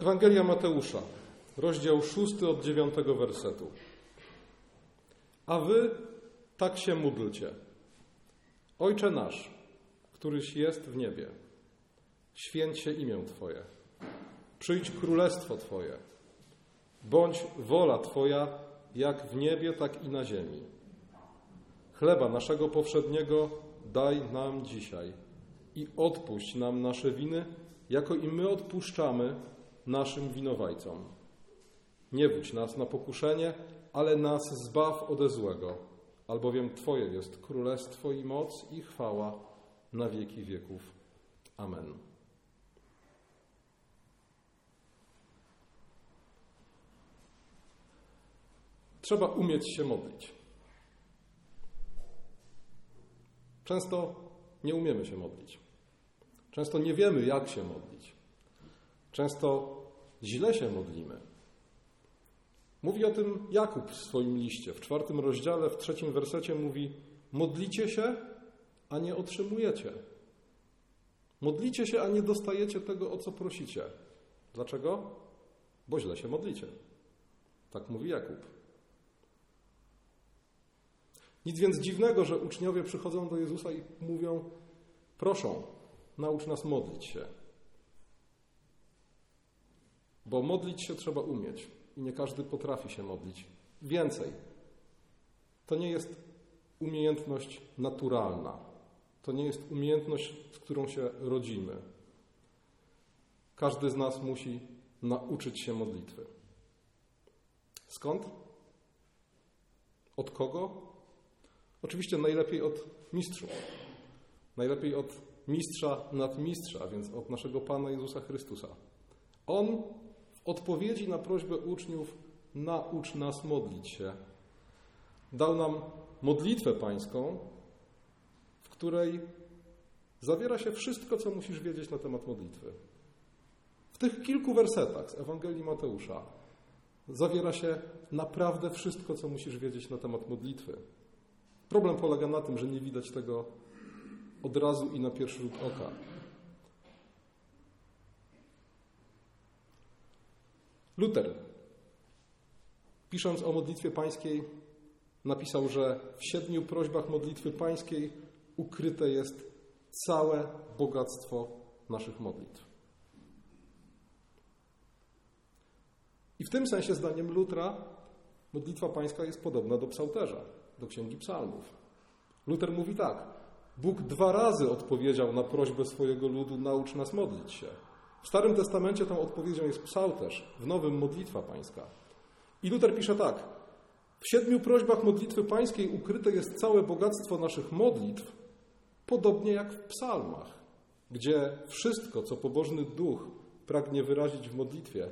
Ewangelia Mateusza, rozdział 6 od 9 wersetu. A wy tak się módlcie. Ojcze nasz, któryś jest w niebie, święć się imię Twoje. Przyjdź królestwo Twoje. Bądź wola Twoja, jak w niebie, tak i na ziemi. Chleba naszego powszedniego daj nam dzisiaj i odpuść nam nasze winy, jako i my odpuszczamy naszym winowajcom. Nie wódź nas na pokuszenie, ale nas zbaw ode złego, albowiem Twoje jest królestwo i moc i chwała na wieki wieków. Amen. Trzeba umieć się modlić. Często nie umiemy się modlić. Często nie wiemy, jak się modlić. Często źle się modlimy. Mówi o tym Jakub w swoim liście. W czwartym rozdziale, w trzecim wersecie mówi: Modlicie się, a nie otrzymujecie. Modlicie się, a nie dostajecie tego, o co prosicie. Dlaczego? Bo źle się modlicie. Tak mówi Jakub. Nic więc dziwnego, że uczniowie przychodzą do Jezusa i mówią: Proszę, naucz nas modlić się. Bo modlić się trzeba umieć i nie każdy potrafi się modlić. Więcej, to nie jest umiejętność naturalna. To nie jest umiejętność, z którą się rodzimy. Każdy z nas musi nauczyć się modlitwy. Skąd? Od kogo? Oczywiście najlepiej od mistrzów. Najlepiej od mistrza nadmistrza, a więc od naszego Pana Jezusa Chrystusa. On odpowiedzi na prośbę uczniów naucz nas modlić się. Dał nam modlitwę pańską, w której zawiera się wszystko, co musisz wiedzieć na temat modlitwy. W tych kilku wersetach z Ewangelii Mateusza zawiera się naprawdę wszystko, co musisz wiedzieć na temat modlitwy. Problem polega na tym, że nie widać tego od razu i na pierwszy rzut oka. Luter, pisząc o modlitwie pańskiej, napisał, że w siedmiu prośbach modlitwy pańskiej ukryte jest całe bogactwo naszych modlitw. I w tym sensie, zdaniem Lutra, modlitwa pańska jest podobna do psałterza, do księgi psalmów. Luther mówi tak: Bóg dwa razy odpowiedział na prośbę swojego ludu: naucz nas modlić się. W Starym Testamencie tą odpowiedzią jest psałterz, w Nowym modlitwa pańska. I Luther pisze tak: W siedmiu prośbach modlitwy pańskiej ukryte jest całe bogactwo naszych modlitw, podobnie jak w psalmach, gdzie wszystko, co pobożny duch pragnie wyrazić w modlitwie,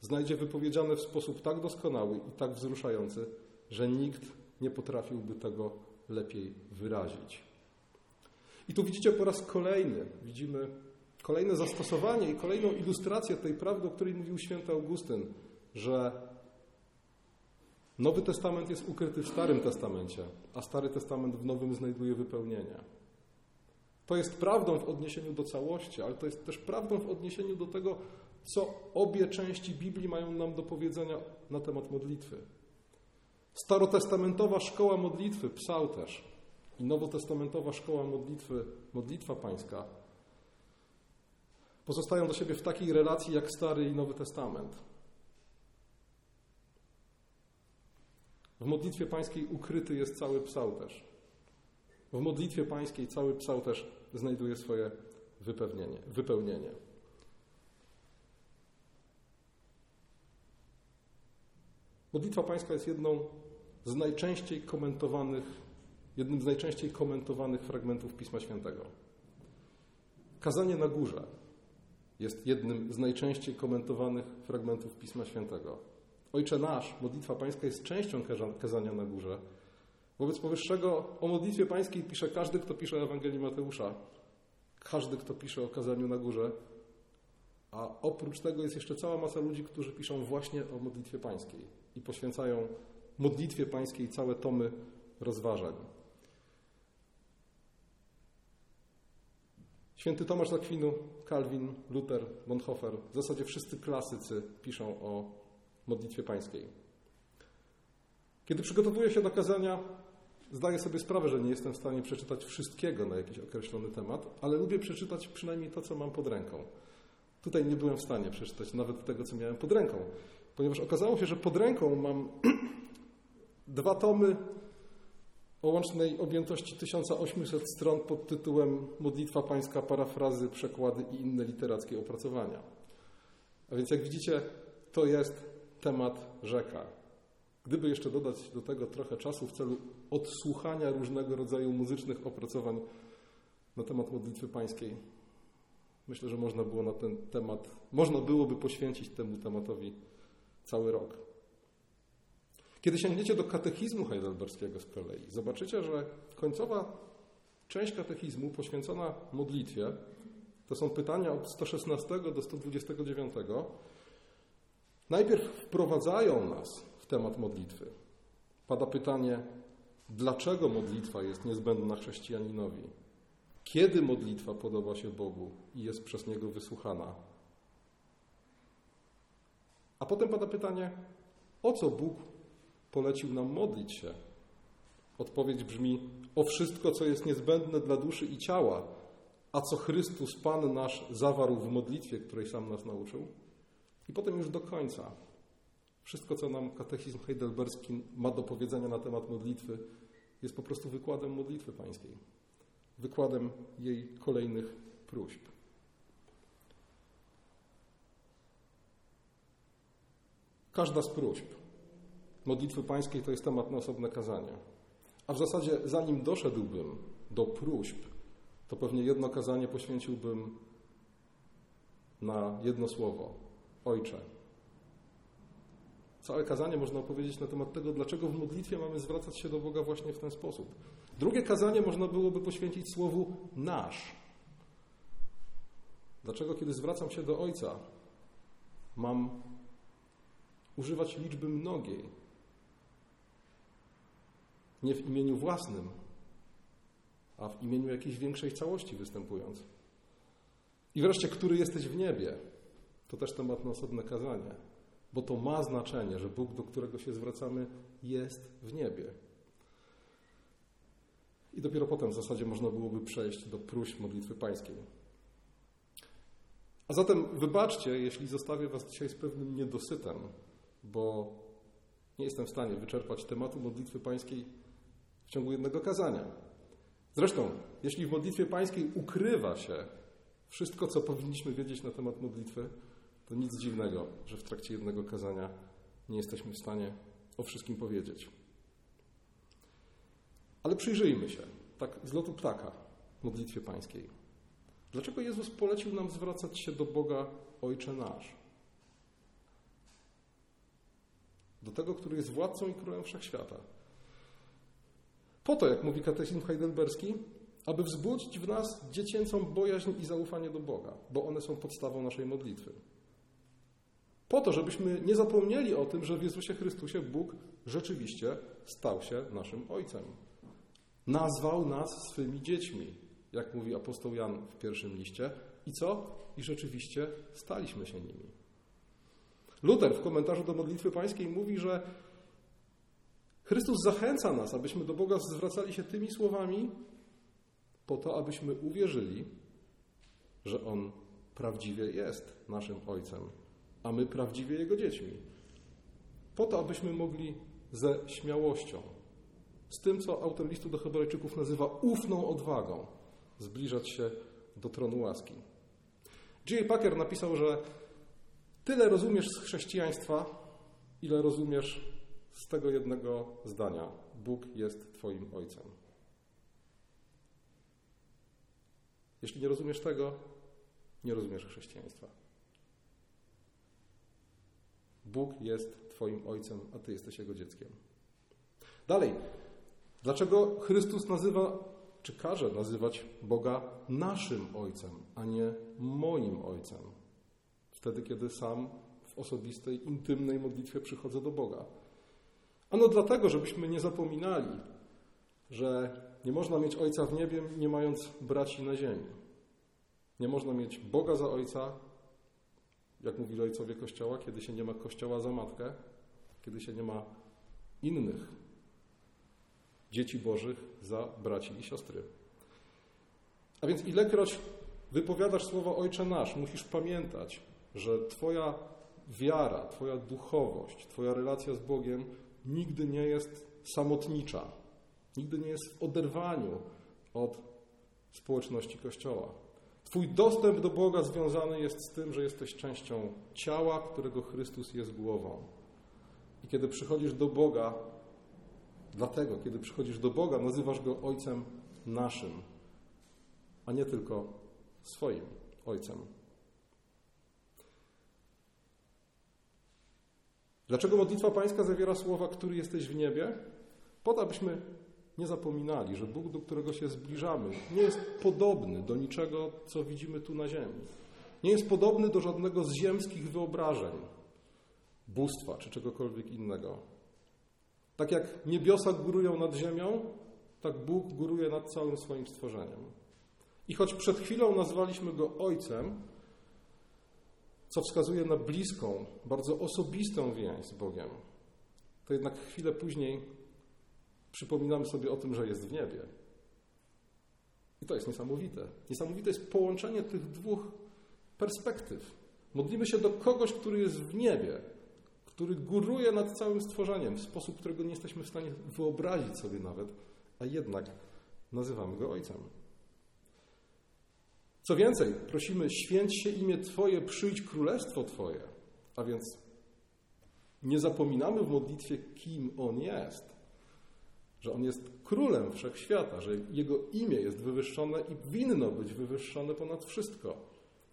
znajdzie wypowiedziane w sposób tak doskonały i tak wzruszający, że nikt nie potrafiłby tego lepiej wyrazić. I tu widzicie po raz kolejny, widzimy kolejne zastosowanie i kolejną ilustrację tej prawdy, o której mówił święty Augustyn, że Nowy Testament jest ukryty w Starym Testamencie, a Stary Testament w Nowym znajduje wypełnienie. To jest prawdą w odniesieniu do całości, ale to jest też prawdą w odniesieniu do tego, co obie części Biblii mają nam do powiedzenia na temat modlitwy. Starotestamentowa szkoła modlitwy, psałterz, i nowotestamentowa szkoła modlitwy, modlitwa pańska, pozostają do siebie w takiej relacji jak Stary i Nowy Testament. W modlitwie pańskiej ukryty jest cały psałterz. W modlitwie pańskiej cały psałterz znajduje swoje wypełnienie. Modlitwa pańska jest jedną z najczęściej komentowanych, jednym z najczęściej komentowanych fragmentów Pisma Świętego. Kazanie na górze jest jednym z najczęściej komentowanych fragmentów Pisma Świętego. Ojcze nasz, modlitwa pańska jest częścią kazania na górze. Wobec powyższego o modlitwie pańskiej pisze każdy, kto pisze Ewangelii Mateusza. Każdy, kto pisze o kazaniu na górze. A oprócz tego jest jeszcze cała masa ludzi, którzy piszą właśnie o modlitwie pańskiej i poświęcają modlitwie pańskiej całe tomy rozważań. Święty Tomasz Zakwinu, Calvin, Luther, Bonhoeffer, w zasadzie wszyscy klasycy piszą o modlitwie pańskiej. Kiedy przygotowuję się do kazania, zdaję sobie sprawę, że nie jestem w stanie przeczytać wszystkiego na jakiś określony temat, ale lubię przeczytać przynajmniej to, co mam pod ręką. Tutaj nie byłem w stanie przeczytać nawet tego, co miałem pod ręką, ponieważ okazało się, że pod ręką mam dwa tomy o łącznej objętości 1800 stron pod tytułem Modlitwa Pańska, parafrazy, przekłady i inne literackie opracowania. A więc jak widzicie, to jest temat rzeka. Gdyby jeszcze dodać do tego trochę czasu w celu odsłuchania różnego rodzaju muzycznych opracowań na temat modlitwy pańskiej, myślę, że można było na ten temat, można byłoby poświęcić temu tematowi cały rok. Kiedy sięgniecie do katechizmu heidelberskiego z kolei, zobaczycie, że końcowa część katechizmu poświęcona modlitwie to są pytania od 116 do 129. Najpierw wprowadzają nas w temat modlitwy. Pada pytanie, dlaczego modlitwa jest niezbędna chrześcijaninowi? Kiedy modlitwa podoba się Bogu i jest przez Niego wysłuchana? A potem pada pytanie, o co Bóg polecił nam modlić się? Odpowiedź brzmi: O wszystko, co jest niezbędne dla duszy i ciała, a co Chrystus, Pan nasz, zawarł w modlitwie, której sam nas nauczył. I potem już do końca. Wszystko, co nam katechizm heidelberski ma do powiedzenia na temat modlitwy, jest po prostu wykładem modlitwy pańskiej, wykładem jej kolejnych próśb. Każda z próśb modlitwy pańskiej to jest temat na osobne kazanie. A w zasadzie, zanim doszedłbym do próśb, to pewnie jedno kazanie poświęciłbym na jedno słowo: Ojcze. Całe kazanie można opowiedzieć na temat tego, dlaczego w modlitwie mamy zwracać się do Boga właśnie w ten sposób. Drugie kazanie można byłoby poświęcić słowu nasz. Dlaczego, kiedy zwracam się do Ojca, mam używać liczby mnogiej, nie w imieniu własnym, a w imieniu jakiejś większej całości występując. I wreszcie, który jesteś w niebie? To też temat na osobne kazanie, bo to ma znaczenie, że Bóg, do którego się zwracamy, jest w niebie. I dopiero potem w zasadzie można byłoby przejść do próśb modlitwy pańskiej. A zatem wybaczcie, jeśli zostawię Was dzisiaj z pewnym niedosytem, bo nie jestem w stanie wyczerpać tematu modlitwy pańskiej w ciągu jednego kazania. Zresztą, jeśli w modlitwie pańskiej ukrywa się wszystko, co powinniśmy wiedzieć na temat modlitwy, to nic dziwnego, że w trakcie jednego kazania nie jesteśmy w stanie o wszystkim powiedzieć. Ale przyjrzyjmy się, tak z lotu ptaka, modlitwie pańskiej. Dlaczego Jezus polecił nam zwracać się do Boga Ojcze nasz? Do tego, który jest władcą i królem wszechświata. Po to, jak mówi katechizm heidelberski, aby wzbudzić w nas dziecięcą bojaźń i zaufanie do Boga, bo one są podstawą naszej modlitwy. Po to, żebyśmy nie zapomnieli o tym, że w Jezusie Chrystusie Bóg rzeczywiście stał się naszym Ojcem. Nazwał nas swymi dziećmi, jak mówi apostoł Jan w pierwszym liście. I co? I rzeczywiście staliśmy się nimi. Luther w komentarzu do modlitwy pańskiej mówi, że Chrystus zachęca nas, abyśmy do Boga zwracali się tymi słowami, po to, abyśmy uwierzyli, że On prawdziwie jest naszym Ojcem, a my prawdziwie Jego dziećmi. Po to, abyśmy mogli ze śmiałością, z tym, co autor listu do Hebrajczyków nazywa ufną odwagą, zbliżać się do tronu łaski. J. Packer napisał, że tyle rozumiesz z chrześcijaństwa, ile rozumiesz z tego jednego zdania: Bóg jest Twoim Ojcem. Jeśli nie rozumiesz tego, nie rozumiesz chrześcijaństwa. Bóg jest Twoim Ojcem, a Ty jesteś Jego dzieckiem. Dalej, dlaczego Chrystus nazywa, czy każe nazywać Boga naszym Ojcem, a nie moim Ojcem? Wtedy, kiedy sam w osobistej, intymnej modlitwie przychodzę do Boga. Ano dlatego, żebyśmy nie zapominali, że nie można mieć Ojca w niebie, nie mając braci na ziemi. Nie można mieć Boga za ojca, jak mówili ojcowie Kościoła, kiedy się nie ma Kościoła za matkę, kiedy się nie ma innych dzieci Bożych za braci i siostry. A więc ilekroć wypowiadasz słowo Ojcze Nasz, musisz pamiętać, że Twoja wiara, Twoja duchowość, Twoja relacja z Bogiem nigdy nie jest samotnicza, nigdy nie jest w oderwaniu od społeczności Kościoła. Twój dostęp do Boga związany jest z tym, że jesteś częścią ciała, którego Chrystus jest głową. I kiedy przychodzisz do Boga, dlatego, kiedy przychodzisz do Boga, nazywasz Go Ojcem naszym, a nie tylko swoim Ojcem. Dlaczego modlitwa Pańska zawiera słowa, który jesteś w niebie? Po to, abyśmy nie zapominali, że Bóg, do którego się zbliżamy, nie jest podobny do niczego, co widzimy tu na ziemi. Nie jest podobny do żadnego z ziemskich wyobrażeń, bóstwa czy czegokolwiek innego. Tak jak niebiosa górują nad ziemią, tak Bóg góruje nad całym swoim stworzeniem. I choć przed chwilą nazwaliśmy go Ojcem, co wskazuje na bliską, bardzo osobistą więź z Bogiem, to jednak chwilę później przypominamy sobie o tym, że jest w niebie. I to jest niesamowite. Niesamowite jest połączenie tych dwóch perspektyw. Modlimy się do kogoś, który jest w niebie, który góruje nad całym stworzeniem w sposób, którego nie jesteśmy w stanie wyobrazić sobie nawet, a jednak nazywamy go Ojcem. Co więcej, prosimy, święć się imię Twoje, przyjdź królestwo Twoje. A więc nie zapominamy w modlitwie, kim On jest. Że On jest królem wszechświata, że Jego imię jest wywyższone i winno być wywyższone ponad wszystko.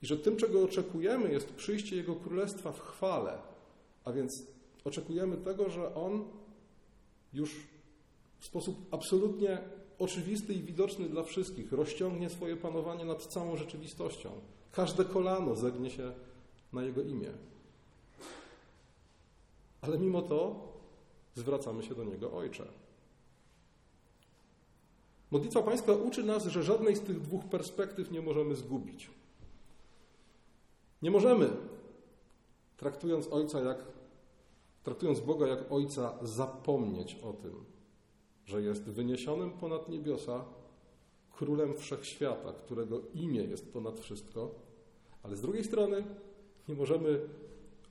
I że tym, czego oczekujemy, jest przyjście Jego królestwa w chwale. A więc oczekujemy tego, że On już w sposób absolutnie oczywisty i widoczny dla wszystkich, rozciągnie swoje panowanie nad całą rzeczywistością. Każde kolano zegnie się na Jego imię. Ale mimo to zwracamy się do Niego Ojcze. Modlitwa Pańska uczy nas, że żadnej z tych dwóch perspektyw nie możemy zgubić. Nie możemy, traktując Ojca jak, traktując Boga jak Ojca, zapomnieć o tym, że jest wyniesionym ponad niebiosa, królem wszechświata, którego imię jest ponad wszystko, ale z drugiej strony nie możemy,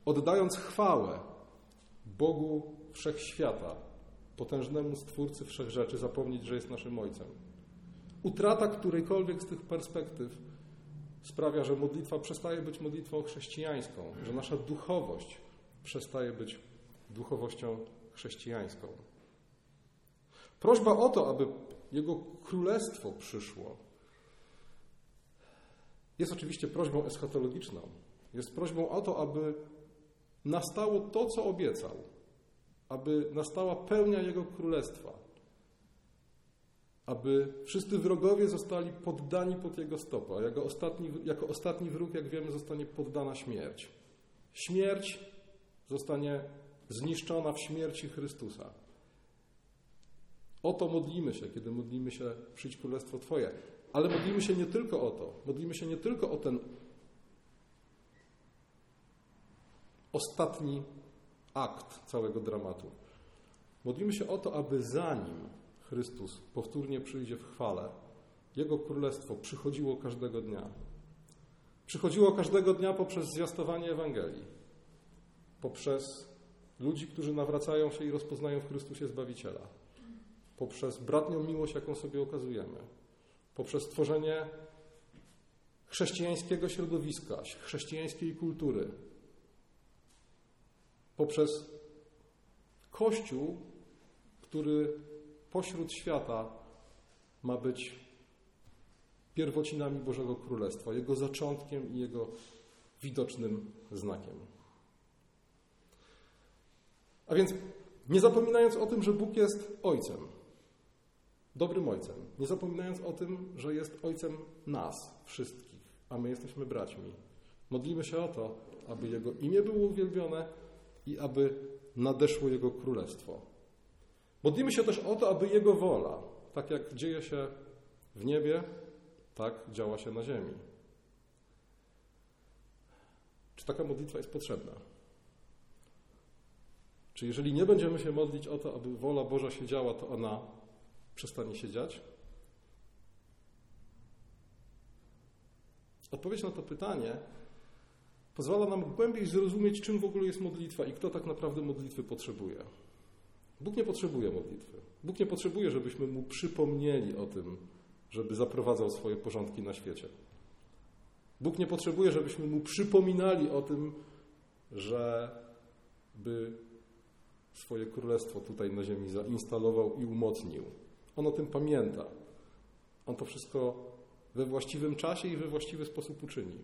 oddając chwałę Bogu wszechświata, potężnemu Stwórcy wszechrzeczy, zapomnieć, że jest naszym Ojcem. Utrata którejkolwiek z tych perspektyw sprawia, że modlitwa przestaje być modlitwą chrześcijańską, że nasza duchowość przestaje być duchowością chrześcijańską. Prośba o to, aby Jego królestwo przyszło, jest oczywiście prośbą eschatologiczną. Jest prośbą o to, aby nastało to, co obiecał, aby nastała pełnia Jego królestwa, aby wszyscy wrogowie zostali poddani pod Jego stopa. Jako ostatni, jako ostatni wróg, jak wiemy, zostanie poddana śmierć. Śmierć zostanie zniszczona w śmierci Chrystusa. O to modlimy się, kiedy modlimy się przyjdź królestwo Twoje. Ale modlimy się nie tylko o to. Modlimy się nie tylko o ten ostatni akt całego dramatu. Modlimy się o to, aby zanim Chrystus powtórnie przyjdzie w chwale, Jego królestwo przychodziło każdego dnia. Przychodziło każdego dnia poprzez zwiastowanie Ewangelii, poprzez ludzi, którzy nawracają się i rozpoznają w Chrystusie Zbawiciela poprzez bratnią miłość, jaką sobie okazujemy, poprzez tworzenie chrześcijańskiego środowiska, chrześcijańskiej kultury, poprzez Kościół, który pośród świata ma być pierwocinami Bożego Królestwa, jego zaczątkiem i jego widocznym znakiem. A więc nie zapominając o tym, że Bóg jest Ojcem, dobrym ojcem, nie zapominając o tym, że jest ojcem nas, wszystkich, a my jesteśmy braćmi. Modlimy się o to, aby Jego imię było uwielbione i aby nadeszło Jego królestwo. Modlimy się też o to, aby Jego wola, tak jak dzieje się w niebie, tak działa się na ziemi. Czy taka modlitwa jest potrzebna? Czy jeżeli nie będziemy się modlić o to, aby wola Boża się działa, to ona przestanie się dziać? Odpowiedź na to pytanie pozwala nam głębiej zrozumieć, czym w ogóle jest modlitwa i kto tak naprawdę modlitwy potrzebuje. Bóg nie potrzebuje modlitwy. Bóg nie potrzebuje, żebyśmy mu przypomnieli o tym, żeby zaprowadzał swoje porządki na świecie. Bóg nie potrzebuje, żebyśmy mu przypominali o tym, że by swoje królestwo tutaj na ziemi zainstalował i umocnił. On o tym pamięta. On to wszystko we właściwym czasie i we właściwy sposób uczyni.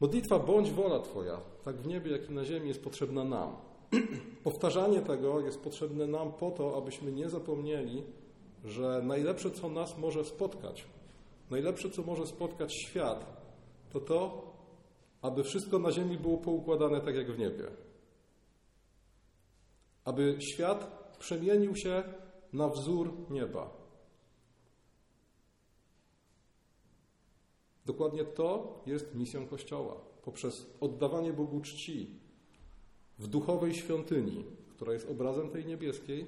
Modlitwa bądź wola Twoja, tak w niebie, jak i na ziemi, jest potrzebna nam. Powtarzanie tego jest potrzebne nam po to, abyśmy nie zapomnieli, że najlepsze, co nas może spotkać, najlepsze, co może spotkać świat, to to, aby wszystko na ziemi było poukładane tak jak w niebie. Aby świat przemienił się na wzór nieba. Dokładnie to jest misją Kościoła. Poprzez oddawanie Bogu czci w duchowej świątyni, która jest obrazem tej niebieskiej,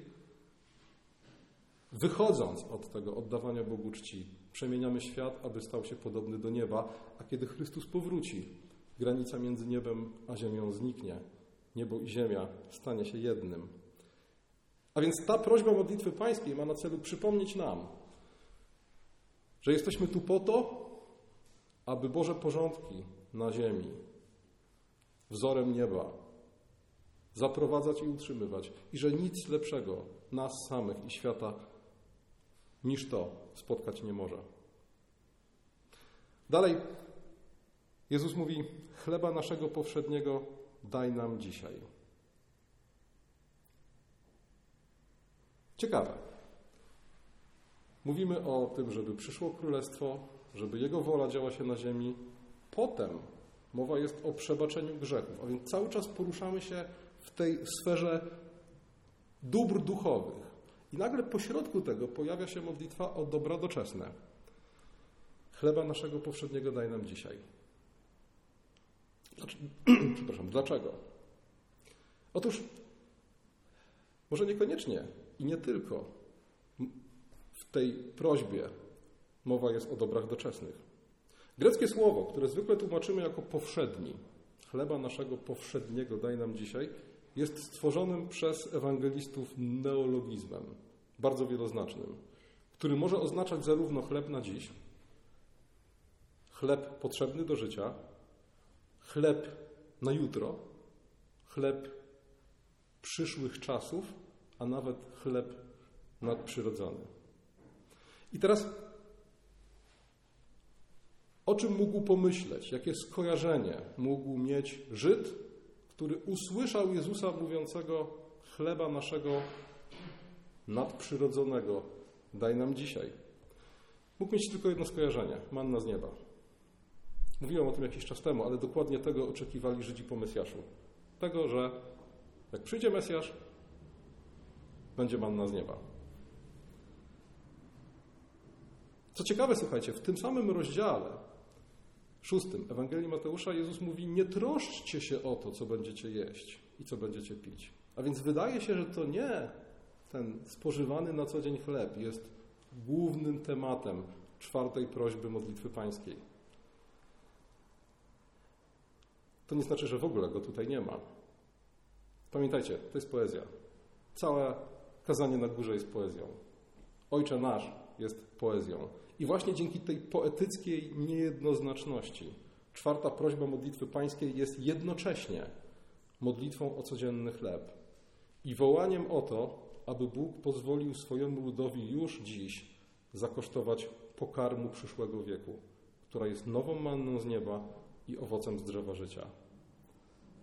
wychodząc od tego oddawania Bogu czci, przemieniamy świat, aby stał się podobny do nieba, a kiedy Chrystus powróci, granica między niebem a ziemią zniknie. Niebo i ziemia stanie się jednym. A więc ta prośba modlitwy pańskiej ma na celu przypomnieć nam, że jesteśmy tu po to, aby Boże porządki na ziemi, wzorem nieba, zaprowadzać i utrzymywać, i że nic lepszego nas samych i świata niż to spotkać nie może. Dalej Jezus mówi: Chleba naszego powszedniego daj nam dzisiaj. Ciekawe. Mówimy o tym, żeby przyszło królestwo, żeby Jego wola działa się na ziemi. Potem mowa jest o przebaczeniu grzechów, a więc cały czas poruszamy się w tej sferze dóbr duchowych. I nagle pośrodku tego pojawia się modlitwa o dobra doczesne. Chleba naszego powszedniego daj nam dzisiaj. Przepraszam, dlaczego? Otóż może niekoniecznie i nie tylko w tej prośbie mowa jest o dobrach doczesnych. Greckie słowo, które zwykle tłumaczymy jako powszedni, chleba naszego powszedniego daj nam dzisiaj, jest stworzonym przez ewangelistów neologizmem, bardzo wieloznacznym, który może oznaczać zarówno chleb na dziś, chleb potrzebny do życia, chleb na jutro, chleb przyszłych czasów, a nawet chleb nadprzyrodzony. I teraz o czym mógł pomyśleć? Jakie skojarzenie mógł mieć Żyd, który usłyszał Jezusa mówiącego: Chleba naszego nadprzyrodzonego daj nam dzisiaj. Mógł mieć tylko jedno skojarzenie: manna z nieba. Mówiłem o tym jakiś czas temu, ale dokładnie tego oczekiwali Żydzi po Mesjaszu. Tego, że jak przyjdzie Mesjasz, będzie manna z nieba. Co ciekawe, słuchajcie, w tym samym rozdziale szóstym Ewangelii Mateusza Jezus mówi: Nie troszczcie się o to, co będziecie jeść i co będziecie pić. A więc wydaje się, że to nie ten spożywany na co dzień chleb jest głównym tematem czwartej prośby modlitwy pańskiej. To nie znaczy, że w ogóle go tutaj nie ma. Pamiętajcie, to jest poezja. Całe kazanie na górze jest poezją. Ojcze nasz jest poezją. I właśnie dzięki tej poetyckiej niejednoznaczności czwarta prośba modlitwy pańskiej jest jednocześnie modlitwą o codzienny chleb i wołaniem o to, aby Bóg pozwolił swojemu ludowi już dziś zakosztować pokarmu przyszłego wieku, która jest nową manną z nieba i owocem z drzewa życia.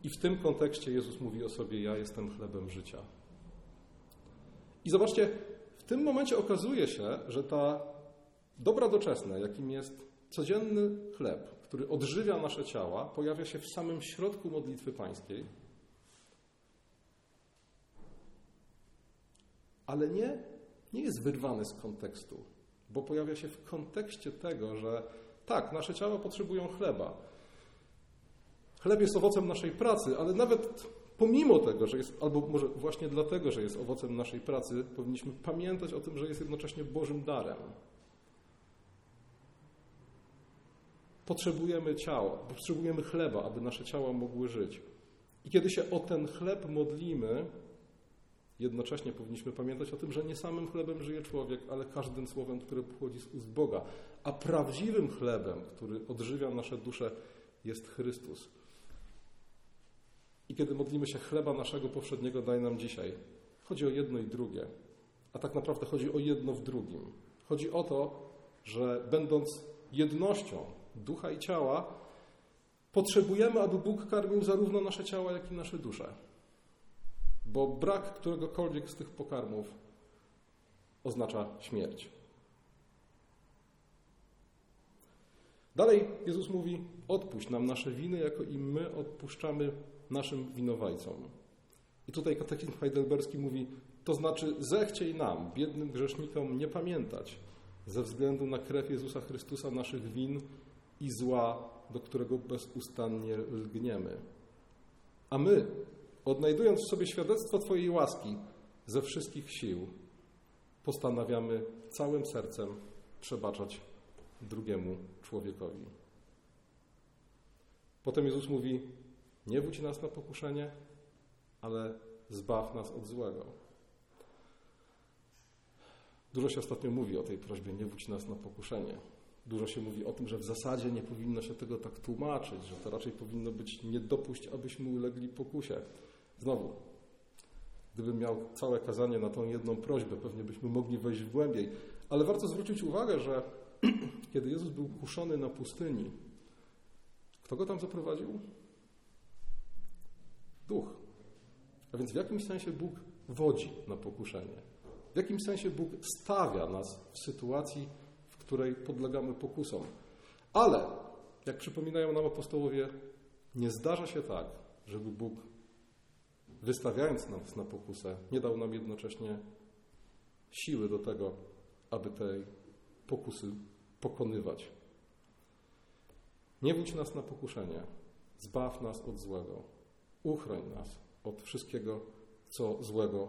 I w tym kontekście Jezus mówi o sobie: Ja jestem chlebem życia. I zobaczcie, w tym momencie okazuje się, że ta dobra doczesne, jakim jest codzienny chleb, który odżywia nasze ciała, pojawia się w samym środku modlitwy pańskiej, ale nie, nie jest wyrwany z kontekstu, bo pojawia się w kontekście tego, że tak, nasze ciała potrzebują chleba, Chleb jest owocem naszej pracy, ale nawet pomimo tego, że jest, albo może właśnie dlatego, że jest owocem naszej pracy, powinniśmy pamiętać o tym, że jest jednocześnie Bożym darem. Potrzebujemy ciała, potrzebujemy chleba, aby nasze ciała mogły żyć. I kiedy się o ten chleb modlimy, jednocześnie powinniśmy pamiętać o tym, że nie samym chlebem żyje człowiek, ale każdym słowem, które pochodzi z ust Boga. A prawdziwym chlebem, który odżywia nasze dusze, jest Chrystus. I kiedy modlimy się chleba naszego powszedniego, daj nam dzisiaj. Chodzi o jedno i drugie. A tak naprawdę chodzi o jedno w drugim. Chodzi o to, że będąc jednością ducha i ciała, potrzebujemy, aby Bóg karmił zarówno nasze ciała, jak i nasze dusze. Bo brak któregokolwiek z tych pokarmów oznacza śmierć. Dalej Jezus mówi: Odpuść nam nasze winy, jako i my odpuszczamy naszym winowajcom. I tutaj katechizm heidelberski mówi: To znaczy, zechciej nam, biednym grzesznikom, nie pamiętać ze względu na krew Jezusa Chrystusa naszych win i zła, do którego bezustannie lgniemy. A my, odnajdując w sobie świadectwo Twojej łaski ze wszystkich sił, postanawiamy całym sercem przebaczać drugiemu człowiekowi. Potem Jezus mówi: Nie wódź nas na pokuszenie, ale zbaw nas od złego. Dużo się ostatnio mówi o tej prośbie: Nie wódź nas na pokuszenie. Dużo się mówi o tym, że w zasadzie nie powinno się tego tak tłumaczyć, że to raczej powinno być nie dopuść, abyśmy ulegli pokusie. Znowu, gdybym miał całe kazanie na tą jedną prośbę, pewnie byśmy mogli wejść w głębiej. Ale warto zwrócić uwagę, że kiedy Jezus był kuszony na pustyni, kto go tam zaprowadził? Duch. A więc w jakimś sensie Bóg wodzi na pokuszenie. W jakimś sensie Bóg stawia nas w sytuacji, w której podlegamy pokusom. Ale, jak przypominają nam apostołowie, nie zdarza się tak, żeby Bóg, wystawiając nas na pokusę, nie dał nam jednocześnie siły do tego, aby tej pokusy pokonywać. Nie wódź nas na pokuszenie, zbaw nas od złego, uchroń nas od wszystkiego, co złego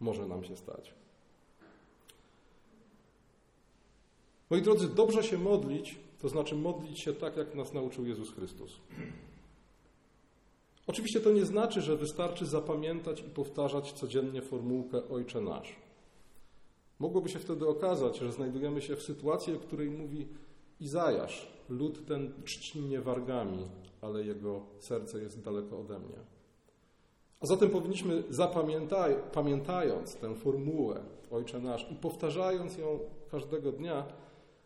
może nam się stać. Moi drodzy, dobrze się modlić, to znaczy modlić się tak, jak nas nauczył Jezus Chrystus. Oczywiście to nie znaczy, że wystarczy zapamiętać i powtarzać codziennie formułkę Ojcze Nasz. Mogłoby się wtedy okazać, że znajdujemy się w sytuacji, o której mówi Izajasz. Lud ten czci mnie wargami, ale jego serce jest daleko ode mnie. A zatem powinniśmy, zapamiętaj, pamiętając tę formułę Ojcze Nasz i powtarzając ją każdego dnia,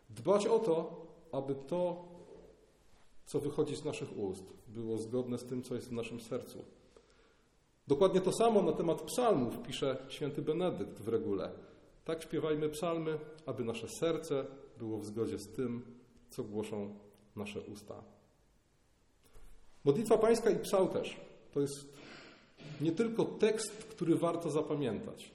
dbać o to, aby to, co wychodzi z naszych ust, było zgodne z tym, co jest w naszym sercu. Dokładnie to samo na temat psalmów pisze święty Benedykt w regule. Tak śpiewajmy psalmy, aby nasze serce było w zgodzie z tym, co głoszą nasze usta. Modlitwa Pańska i psałterz to jest nie tylko tekst, który warto zapamiętać.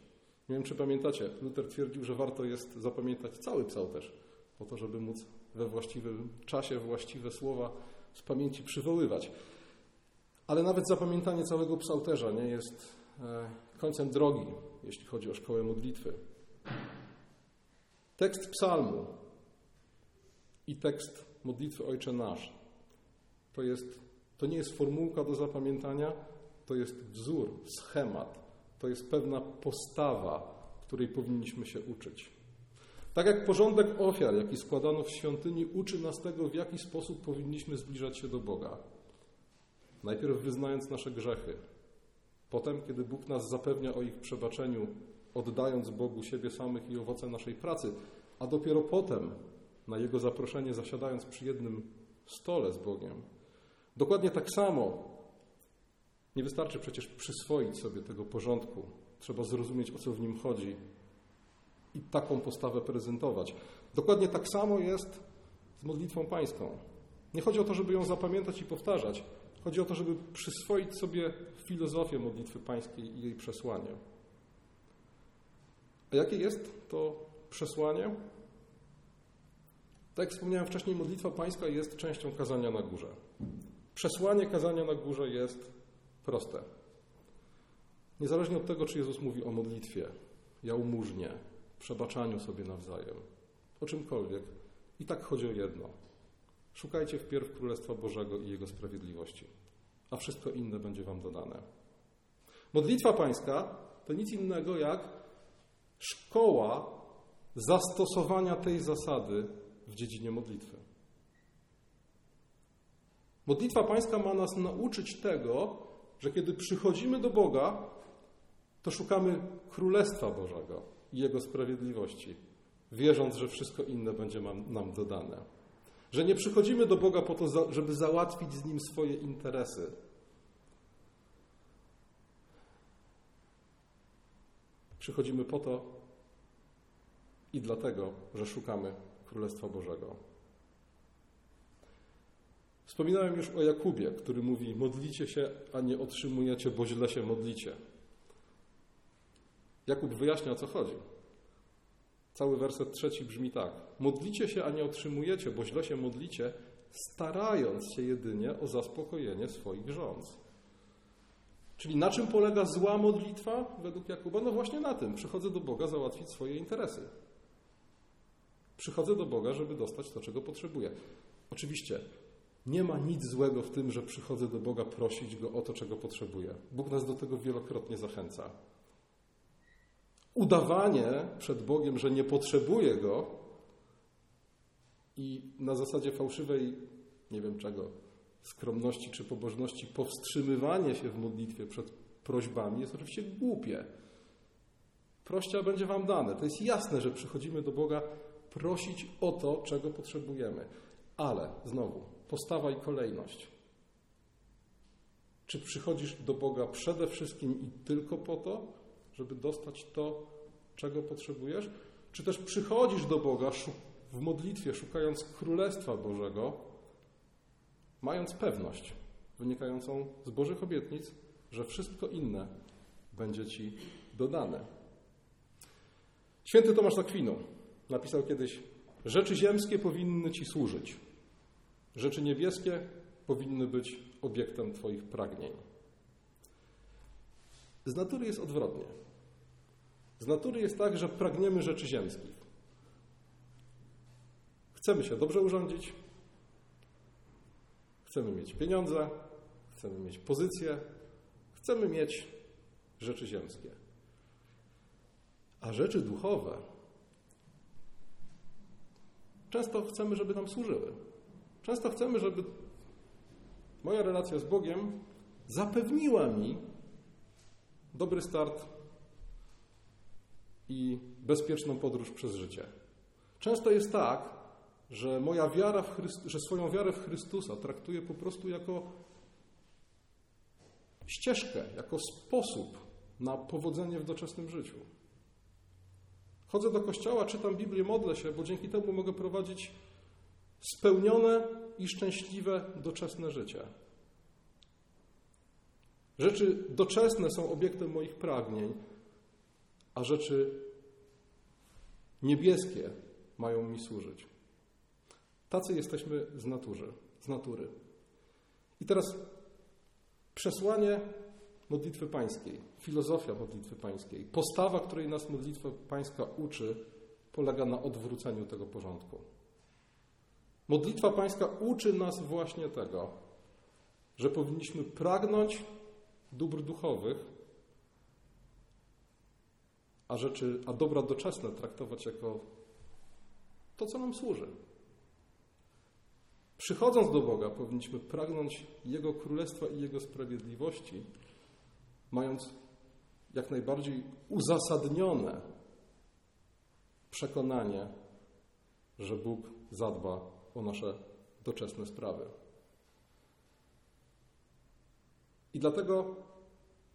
Nie wiem, czy pamiętacie, Luther twierdził, że warto jest zapamiętać cały psałterz, po to, żeby móc we właściwym czasie właściwe słowa z pamięci przywoływać. Ale nawet zapamiętanie całego psałterza nie jest e, końcem drogi, jeśli chodzi o szkołę modlitwy. Tekst psalmu i tekst modlitwy Ojcze Nasz to, jest, to nie jest formułka do zapamiętania, to jest wzór, schemat, to jest pewna postawa, której powinniśmy się uczyć. Tak jak porządek ofiar, jaki składano w świątyni, uczy nas tego, w jaki sposób powinniśmy zbliżać się do Boga. Najpierw wyznając nasze grzechy, potem, kiedy Bóg nas zapewnia o ich przebaczeniu, oddając Bogu siebie samych i owoce naszej pracy, a dopiero potem, na Jego zaproszenie, zasiadając przy jednym stole z Bogiem. Dokładnie tak samo nie wystarczy przecież przyswoić sobie tego porządku. Trzeba zrozumieć, o co w nim chodzi i taką postawę prezentować. Dokładnie tak samo jest z modlitwą pańską. Nie chodzi o to, żeby ją zapamiętać i powtarzać. Chodzi o to, żeby przyswoić sobie filozofię modlitwy pańskiej i jej przesłanie. A jakie jest to przesłanie? Tak jak wspomniałem wcześniej, modlitwa pańska jest częścią kazania na górze. Przesłanie kazania na górze jest proste. Niezależnie od tego, czy Jezus mówi o modlitwie, jałmużnie, przebaczaniu sobie nawzajem, o czymkolwiek, i tak chodzi o jedno. Szukajcie wpierw Królestwa Bożego i Jego sprawiedliwości, a wszystko inne będzie Wam dodane. Modlitwa Pańska to nic innego jak szkoła zastosowania tej zasady w dziedzinie modlitwy. Modlitwa Pańska ma nas nauczyć tego, że kiedy przychodzimy do Boga, to szukamy Królestwa Bożego i Jego sprawiedliwości, wierząc, że wszystko inne będzie nam dodane. Że nie przychodzimy do Boga po to, żeby załatwić z Nim swoje interesy. Przychodzimy po to i dlatego, że szukamy Królestwa Bożego. Wspominałem już o Jakubie, który mówi: Modlicie się, a nie otrzymujecie, bo źle się modlicie. Jakub wyjaśnia, o co chodzi. Cały werset trzeci brzmi tak: Modlicie się, a nie otrzymujecie, bo źle się modlicie, starając się jedynie o zaspokojenie swoich rządz. Czyli na czym polega zła modlitwa według Jakuba? No właśnie na tym. Przychodzę do Boga załatwić swoje interesy. Przychodzę do Boga, żeby dostać to, czego potrzebuję. Oczywiście nie ma nic złego w tym, że przychodzę do Boga prosić Go o to, czego potrzebuję. Bóg nas do tego wielokrotnie zachęca. Udawanie przed Bogiem, że nie potrzebuję Go i na zasadzie fałszywej, nie wiem czego, skromności czy pobożności, powstrzymywanie się w modlitwie przed prośbami jest oczywiście głupie. Prościa będzie Wam dane. To jest jasne, że przychodzimy do Boga prosić o to, czego potrzebujemy. Ale znowu, postawa i kolejność. Czy przychodzisz do Boga przede wszystkim i tylko po to, żeby dostać to, czego potrzebujesz? Czy też przychodzisz do Boga w modlitwie, szukając Królestwa Bożego, mając pewność wynikającą z Bożych obietnic, że wszystko inne będzie Ci dodane? Święty Tomasz Akwinu napisał kiedyś: Rzeczy ziemskie powinny Ci służyć Rzeczy niebieskie powinny być obiektem Twoich pragnień. Z natury jest odwrotnie. Z natury jest tak, że pragniemy rzeczy ziemskich. Chcemy się dobrze urządzić, chcemy mieć pieniądze, chcemy mieć pozycję, chcemy mieć rzeczy ziemskie. A rzeczy duchowe często chcemy, żeby nam służyły. Często chcemy, żeby moja relacja z Bogiem zapewniła mi dobry start i bezpieczną podróż przez życie. Często jest tak, że moja wiara w Chryst- że swoją wiarę w Chrystusa traktuję po prostu jako ścieżkę, jako sposób na powodzenie w doczesnym życiu. Chodzę do kościoła, czytam Biblię, modlę się, bo dzięki temu mogę prowadzić spełnione i szczęśliwe doczesne życie. Rzeczy doczesne są obiektem moich pragnień, a rzeczy niebieskie mają mi służyć. Tacy jesteśmy z natury, z natury. I teraz przesłanie modlitwy pańskiej, filozofia modlitwy pańskiej, postawa, której nas modlitwa pańska uczy, polega na odwróceniu tego porządku. Modlitwa Pańska uczy nas właśnie tego, że powinniśmy pragnąć dóbr duchowych, a rzeczy, a dobra doczesne traktować jako to, co nam służy. Przychodząc do Boga, powinniśmy pragnąć Jego Królestwa i Jego sprawiedliwości, mając jak najbardziej uzasadnione przekonanie, że Bóg zadba o nasze doczesne sprawy. I dlatego,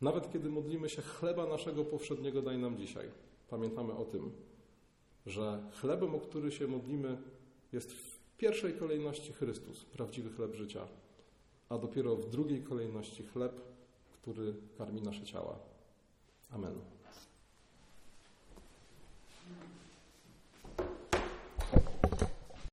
nawet kiedy modlimy się chleba naszego powszedniego daj nam dzisiaj, pamiętamy o tym, że chlebem, o który się modlimy, jest w pierwszej kolejności Chrystus, prawdziwy chleb życia, a dopiero w drugiej kolejności chleb, który karmi nasze ciała. Amen.